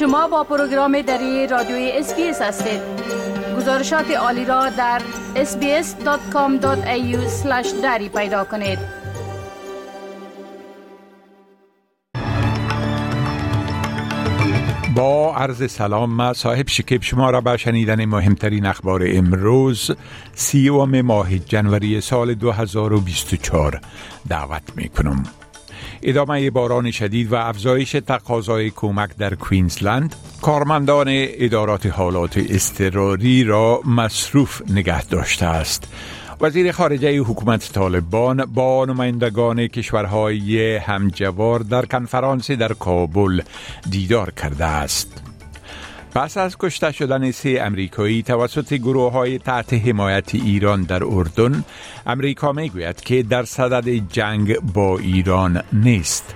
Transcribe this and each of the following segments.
شما با پروگرام دری رادیوی SBS هستید گزارشات عالی را در sbs.com.au دری پیدا کنید با عرض سلام ما صاحب شکیب شما را به شنیدن مهمترین اخبار امروز سیوم ماه جنوری سال 2024 دعوت می کنم. ادامه باران شدید و افزایش تقاضای کمک در کوینزلند کارمندان ادارات حالات اضطراری را مصروف نگه داشته است. وزیر خارجه حکومت طالبان با نمایندگان کشورهای همجوار در کنفرانس در کابل دیدار کرده است. پس از کشته شدن سه امریکایی توسط گروه های تحت حمایت ایران در اردن امریکا می گوید که در صدد جنگ با ایران نیست.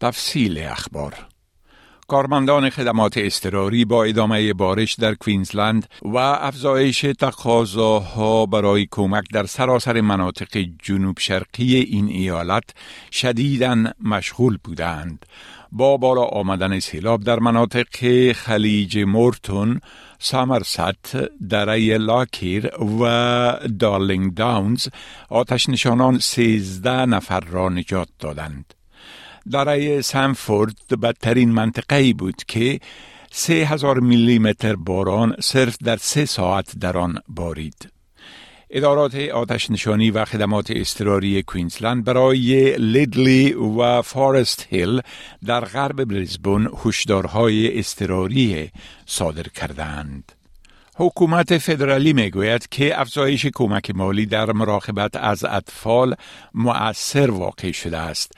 تفصیل اخبار کارمندان خدمات اضطراری با ادامه بارش در کوینزلند و افزایش تقاضاها برای کمک در سراسر مناطق جنوب شرقی این ایالت شدیداً مشغول بودند. با بالا آمدن سیلاب در مناطق خلیج مورتون، سامرست، دره لاکیر و دارلینگ داونز آتش نشانان سیزده نفر را نجات دادند. دره سنفورد بدترین منطقه بود که سه هزار میلیمتر باران صرف در سه ساعت در آن بارید. ادارات آتش نشانی و خدمات اضطراری کوینزلند برای لیدلی و فارست هیل در غرب بریزبون هشدارهای اضطراری صادر کردند. حکومت فدرالی می گوید که افزایش کمک مالی در مراقبت از اطفال مؤثر واقع شده است.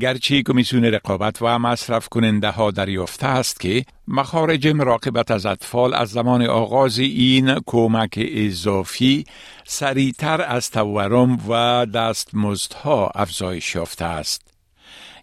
گرچه کمیسیون رقابت و مصرف کننده ها دریافته است که مخارج مراقبت از اطفال از زمان آغاز این کمک اضافی سریعتر از تورم و دستمزدها افزایش یافته است.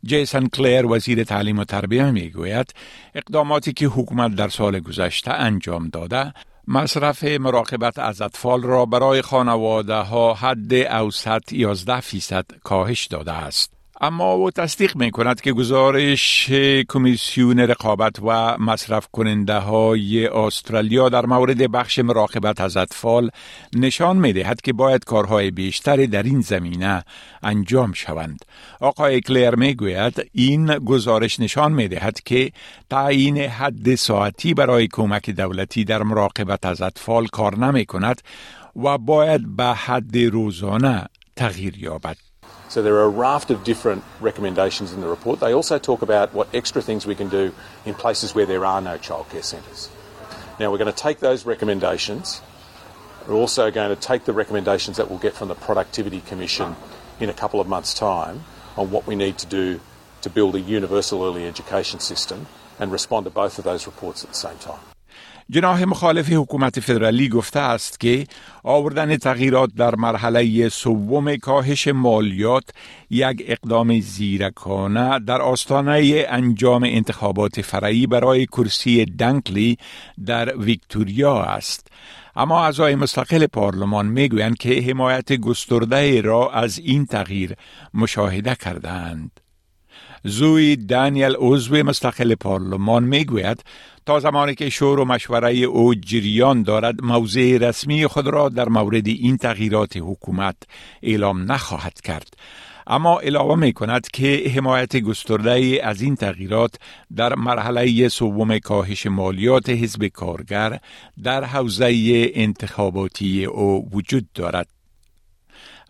جیسن کلیر وزیر تعلیم و تربیه می گوید اقداماتی که حکومت در سال گذشته انجام داده مصرف مراقبت از اطفال را برای خانواده ها حد اوسط 11 فیصد کاهش داده است. اما او تصدیق می کند که گزارش کمیسیون رقابت و مصرف کننده های استرالیا در مورد بخش مراقبت از اطفال نشان می دهد که باید کارهای بیشتری در این زمینه انجام شوند. آقای کلیر می گوید این گزارش نشان می دهد که تعیین حد ساعتی برای کمک دولتی در مراقبت از اطفال کار نمی کند و باید به حد روزانه تغییر یابد. So there are a raft of different recommendations in the report. They also talk about what extra things we can do in places where there are no childcare centres. Now we're going to take those recommendations. We're also going to take the recommendations that we'll get from the Productivity Commission in a couple of months' time on what we need to do to build a universal early education system and respond to both of those reports at the same time. جناح مخالف حکومت فدرالی گفته است که آوردن تغییرات در مرحله سوم کاهش مالیات یک اقدام زیرکانه در آستانه انجام انتخابات فرعی برای کرسی دنکلی در ویکتوریا است. اما اعضای مستقل پارلمان می‌گویند که حمایت گسترده را از این تغییر مشاهده کردند زوی دانیل عضو مستقل پارلمان می‌گوید تا زمانی که شور و مشوره او جریان دارد موضع رسمی خود را در مورد این تغییرات حکومت اعلام نخواهد کرد. اما علاوه می کند که حمایت گسترده از این تغییرات در مرحله سوم کاهش مالیات حزب کارگر در حوزه انتخاباتی او وجود دارد.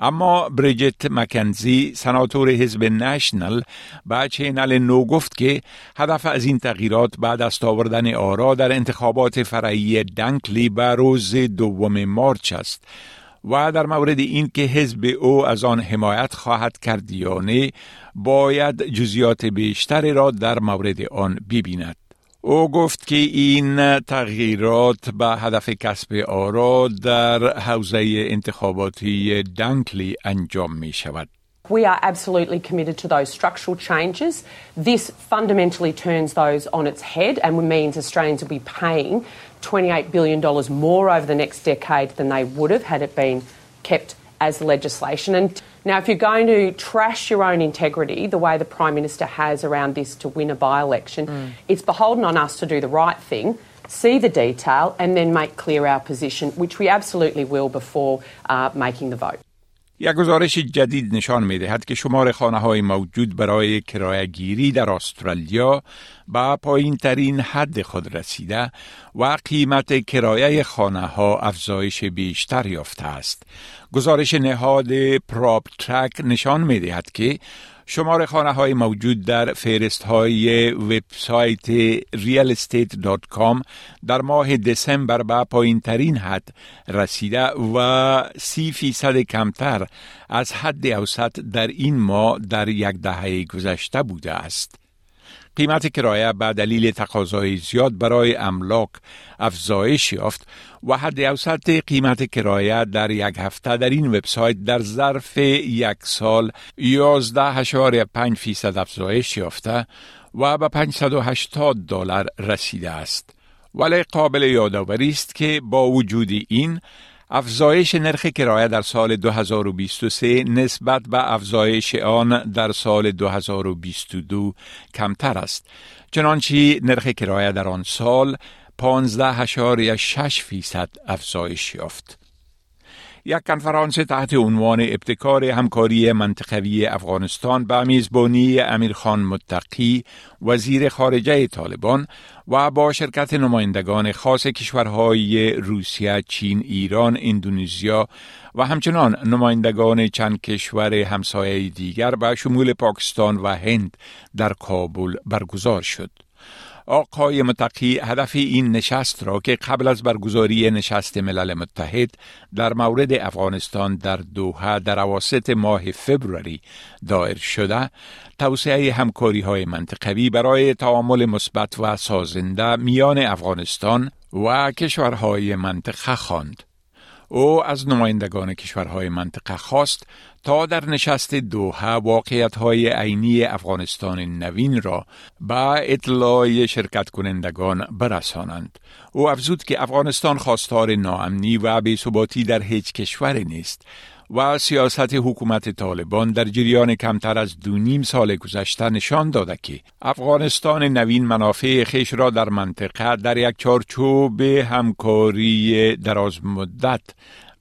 اما بریجت مکنزی سناتور حزب نشنل به چینل نو گفت که هدف از این تغییرات به دست آوردن آرا در انتخابات فرعی دنکلی به روز دوم مارچ است و در مورد این که حزب او از آن حمایت خواهد کرد یا نه باید جزیات بیشتری را در مورد آن ببیند. او گفت که این تغییرات به هدف کسب آرا در حوزه انتخاباتی دنکلی انجام می شود. We are absolutely committed to those structural changes. This fundamentally turns those on its head and means Australians will be paying $28 billion more over the next decade than they would have had it been kept as legislation. And now, if you're going to trash your own integrity the way the Prime Minister has around this to win a by election, mm. it's beholden on us to do the right thing. See the detail and then make clear our position, which we absolutely will before uh, making the vote. یک گزارش جدید نشان می دهد که شمار خانه های موجود برای کرایه گیری در استرالیا به پایین ترین حد خود رسیده و قیمت کرایه خانه ها افزایش بیشتر یافته است. گزارش نهاد پراپ ترک نشان می دهد که شمار خانه های موجود در فهرست های وبسایت realestate.com در ماه دسامبر به پایین ترین حد رسیده و سی فیصد کمتر از حد اوسط در این ماه در یک دهه گذشته بوده است. قیمت کرایه به دلیل تقاضای زیاد برای املاک افزایش یافت و حد اوسط قیمت کرایه در یک هفته در این وبسایت در ظرف یک سال 11.5 فیصد افزایش یافته و به 580 دلار رسیده است. ولی قابل یادآوری است که با وجود این افزایش نرخ کرایه در سال 2023 نسبت به افزایش آن در سال 2022 کمتر است. چنانچه نرخ کرایه در آن سال 15.6 فیصد افزایش یافت. یک کنفرانس تحت عنوان ابتکار همکاری منطقوی افغانستان به میزبانی امیرخان متقی وزیر خارجه طالبان و با شرکت نمایندگان خاص کشورهای روسیه، چین، ایران، اندونزیا و همچنان نمایندگان چند کشور همسایه دیگر به شمول پاکستان و هند در کابل برگزار شد. آقای متقی هدف این نشست را که قبل از برگزاری نشست ملل متحد در مورد افغانستان در دوحه در اواسط ماه فبروری دایر شده توسعه همکاری های منطقوی برای تعامل مثبت و سازنده میان افغانستان و کشورهای منطقه خواند. او از نمایندگان کشورهای منطقه خواست تا در نشست دوحه واقعیت های عینی افغانستان نوین را به اطلاع شرکت کنندگان برسانند. او افزود که افغانستان خواستار ناامنی و بیثباتی در هیچ کشور نیست و سیاست حکومت طالبان در جریان کمتر از دو نیم سال گذشته نشان داده که افغانستان نوین منافع خیش را در منطقه در یک چارچوب همکاری دراز مدت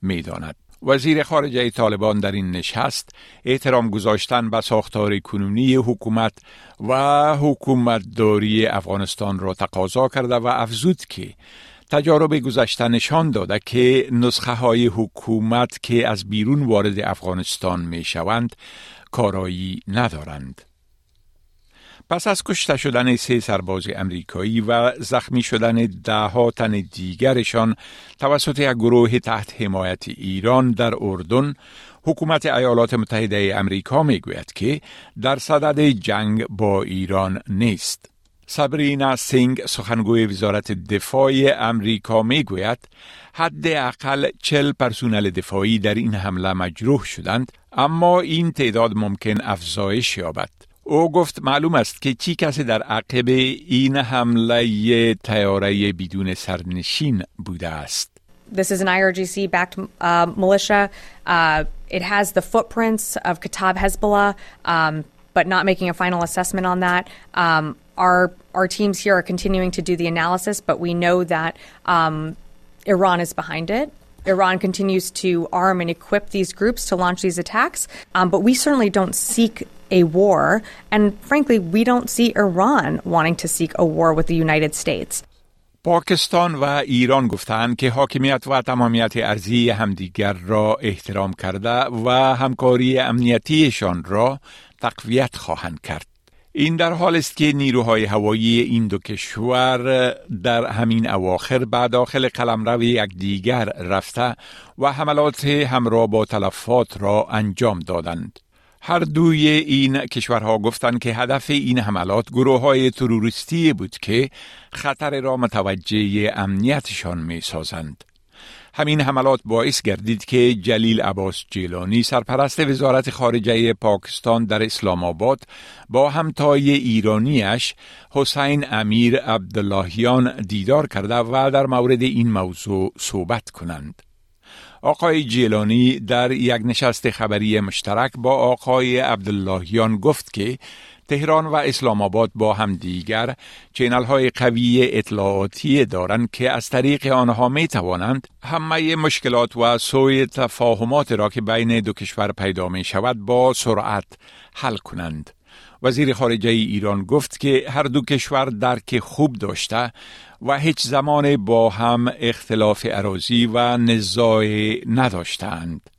می داند. وزیر خارجه طالبان در این نشست احترام گذاشتن به ساختار کنونی حکومت و حکومت داری افغانستان را تقاضا کرده و افزود که تجارب گذشته نشان داده که نسخه های حکومت که از بیرون وارد افغانستان می شوند کارایی ندارند. پس از کشته شدن سه سرباز امریکایی و زخمی شدن ده تن دیگرشان توسط یک گروه تحت حمایت ایران در اردن حکومت ایالات متحده امریکا می گوید که در صدد جنگ با ایران نیست. سابرینا سینگ سخنگوی وزارت دفاع امریکا می گوید حداقل چل پرسونل دفاعی در این حمله مجروح شدند اما این تعداد ممکن افزایش یابد. او گفت معلوم است که چی کسی در عقب این حمله تیاره بدون سرنشین بوده است. This is an IRGC backed uh, militia. Uh, it has the footprints of Katab Hezbollah, um, but not making a final assessment on that. Um, our our teams here are continuing to do the analysis, but we know that um, Iran is behind it. Iran continues to arm and equip these groups to launch these attacks, um, but we certainly don't seek a war, and frankly, we don't see Iran wanting to seek a war with the United States. پاکستان و ایران گفتند که حاکمیت و تمامیت ارزی همدیگر را احترام کرده و همکاری امنیتیشان را تقویت خواهند کرد. این در حال است که نیروهای هوایی این دو کشور در همین اواخر به داخل قلمرو یکدیگر رفته و حملات همراه با تلفات را انجام دادند. هر دوی این کشورها گفتند که هدف این حملات گروه های تروریستی بود که خطر را متوجه امنیتشان می سازند. همین حملات باعث گردید که جلیل عباس جیلانی سرپرست وزارت خارجه پاکستان در اسلام آباد با همتای ایرانیش حسین امیر عبداللهیان دیدار کرده و در مورد این موضوع صحبت کنند. آقای جیلانی در یک نشست خبری مشترک با آقای عبداللهیان گفت که تهران و اسلام آباد با هم دیگر چینل های قوی اطلاعاتی دارند که از طریق آنها می توانند همه مشکلات و سوی تفاهمات را که بین دو کشور پیدا می شود با سرعت حل کنند. وزیر خارجه ایران گفت که هر دو کشور درک خوب داشته و هیچ زمان با هم اختلاف عراضی و نزاع نداشتند.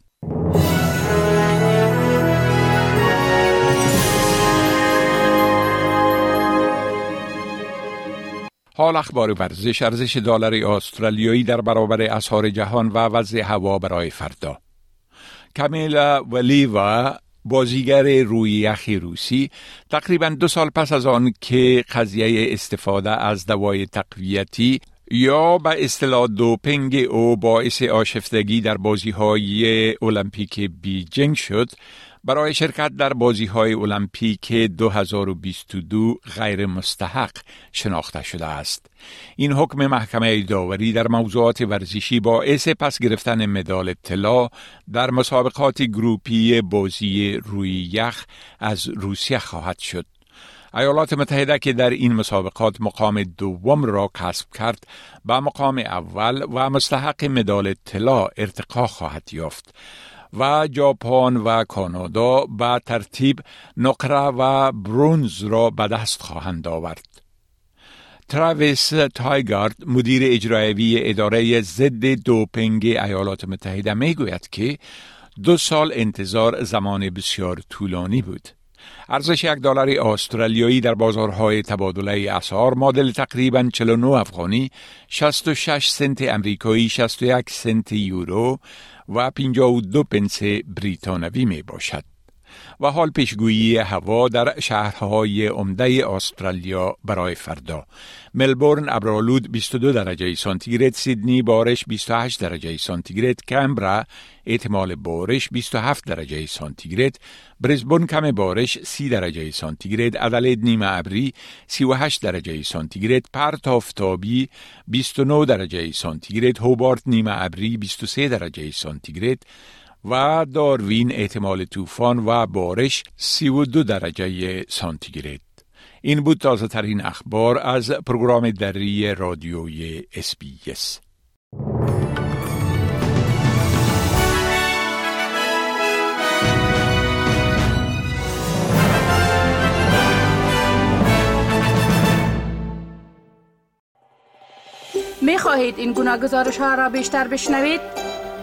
حال اخبار ورزش. ارزش دلار استرالیایی در برابر اسعار جهان و وضع هوا برای فردا. کمیلا ولی و بازیگر روی یخی روسی تقریبا دو سال پس از آن که قضیه استفاده از دوای تقویتی یا به اصطلاح دوپنگ او باعث آشفتگی در بازی های المپیک بیجنگ شد برای شرکت در بازی های المپیک 2022 غیر مستحق شناخته شده است. این حکم محکمه داوری در موضوعات ورزشی باعث پس گرفتن مدال طلا در مسابقات گروپی بازی روی یخ از روسیه خواهد شد. ایالات متحده که در این مسابقات مقام دوم را کسب کرد به مقام اول و مستحق مدال طلا ارتقا خواهد یافت و ژاپن و کانادا به ترتیب نقره و برونز را به دست خواهند آورد. تراویس تایگارد مدیر اجرایی اداره ضد دوپنگ ایالات متحده می گوید که دو سال انتظار زمان بسیار طولانی بود. ارزش یک دلار استرالیایی در بازارهای تبادله اسعار معادل تقریبا 49 افغانی 66 سنت امریکایی 61 سنت یورو و 52 پنس بریتانوی می باشد. و حال پیشگویی هوا در شهرهای عمده استرالیا برای فردا. ملبورن ابرالود 22 درجه سانتیگراد سیدنی بارش 28 درجه سانتیگراد کمبرا احتمال بارش 27 درجه سانتیگراد برزبون کم بارش 30 درجه سانتیگراد ادلید نیمه ابری 38 درجه سانتیگراد پرت آفتابی 29 درجه سانتیگراد هوبارت نیمه ابری 23 درجه سانتیگراد و داروین احتمال طوفان و بارش 32 درجه سانتیگراد این بود تازه ترین اخبار از پروگرام دری رادیوی SBS می خواهید این گونه گزارش ها را بیشتر بشنوید؟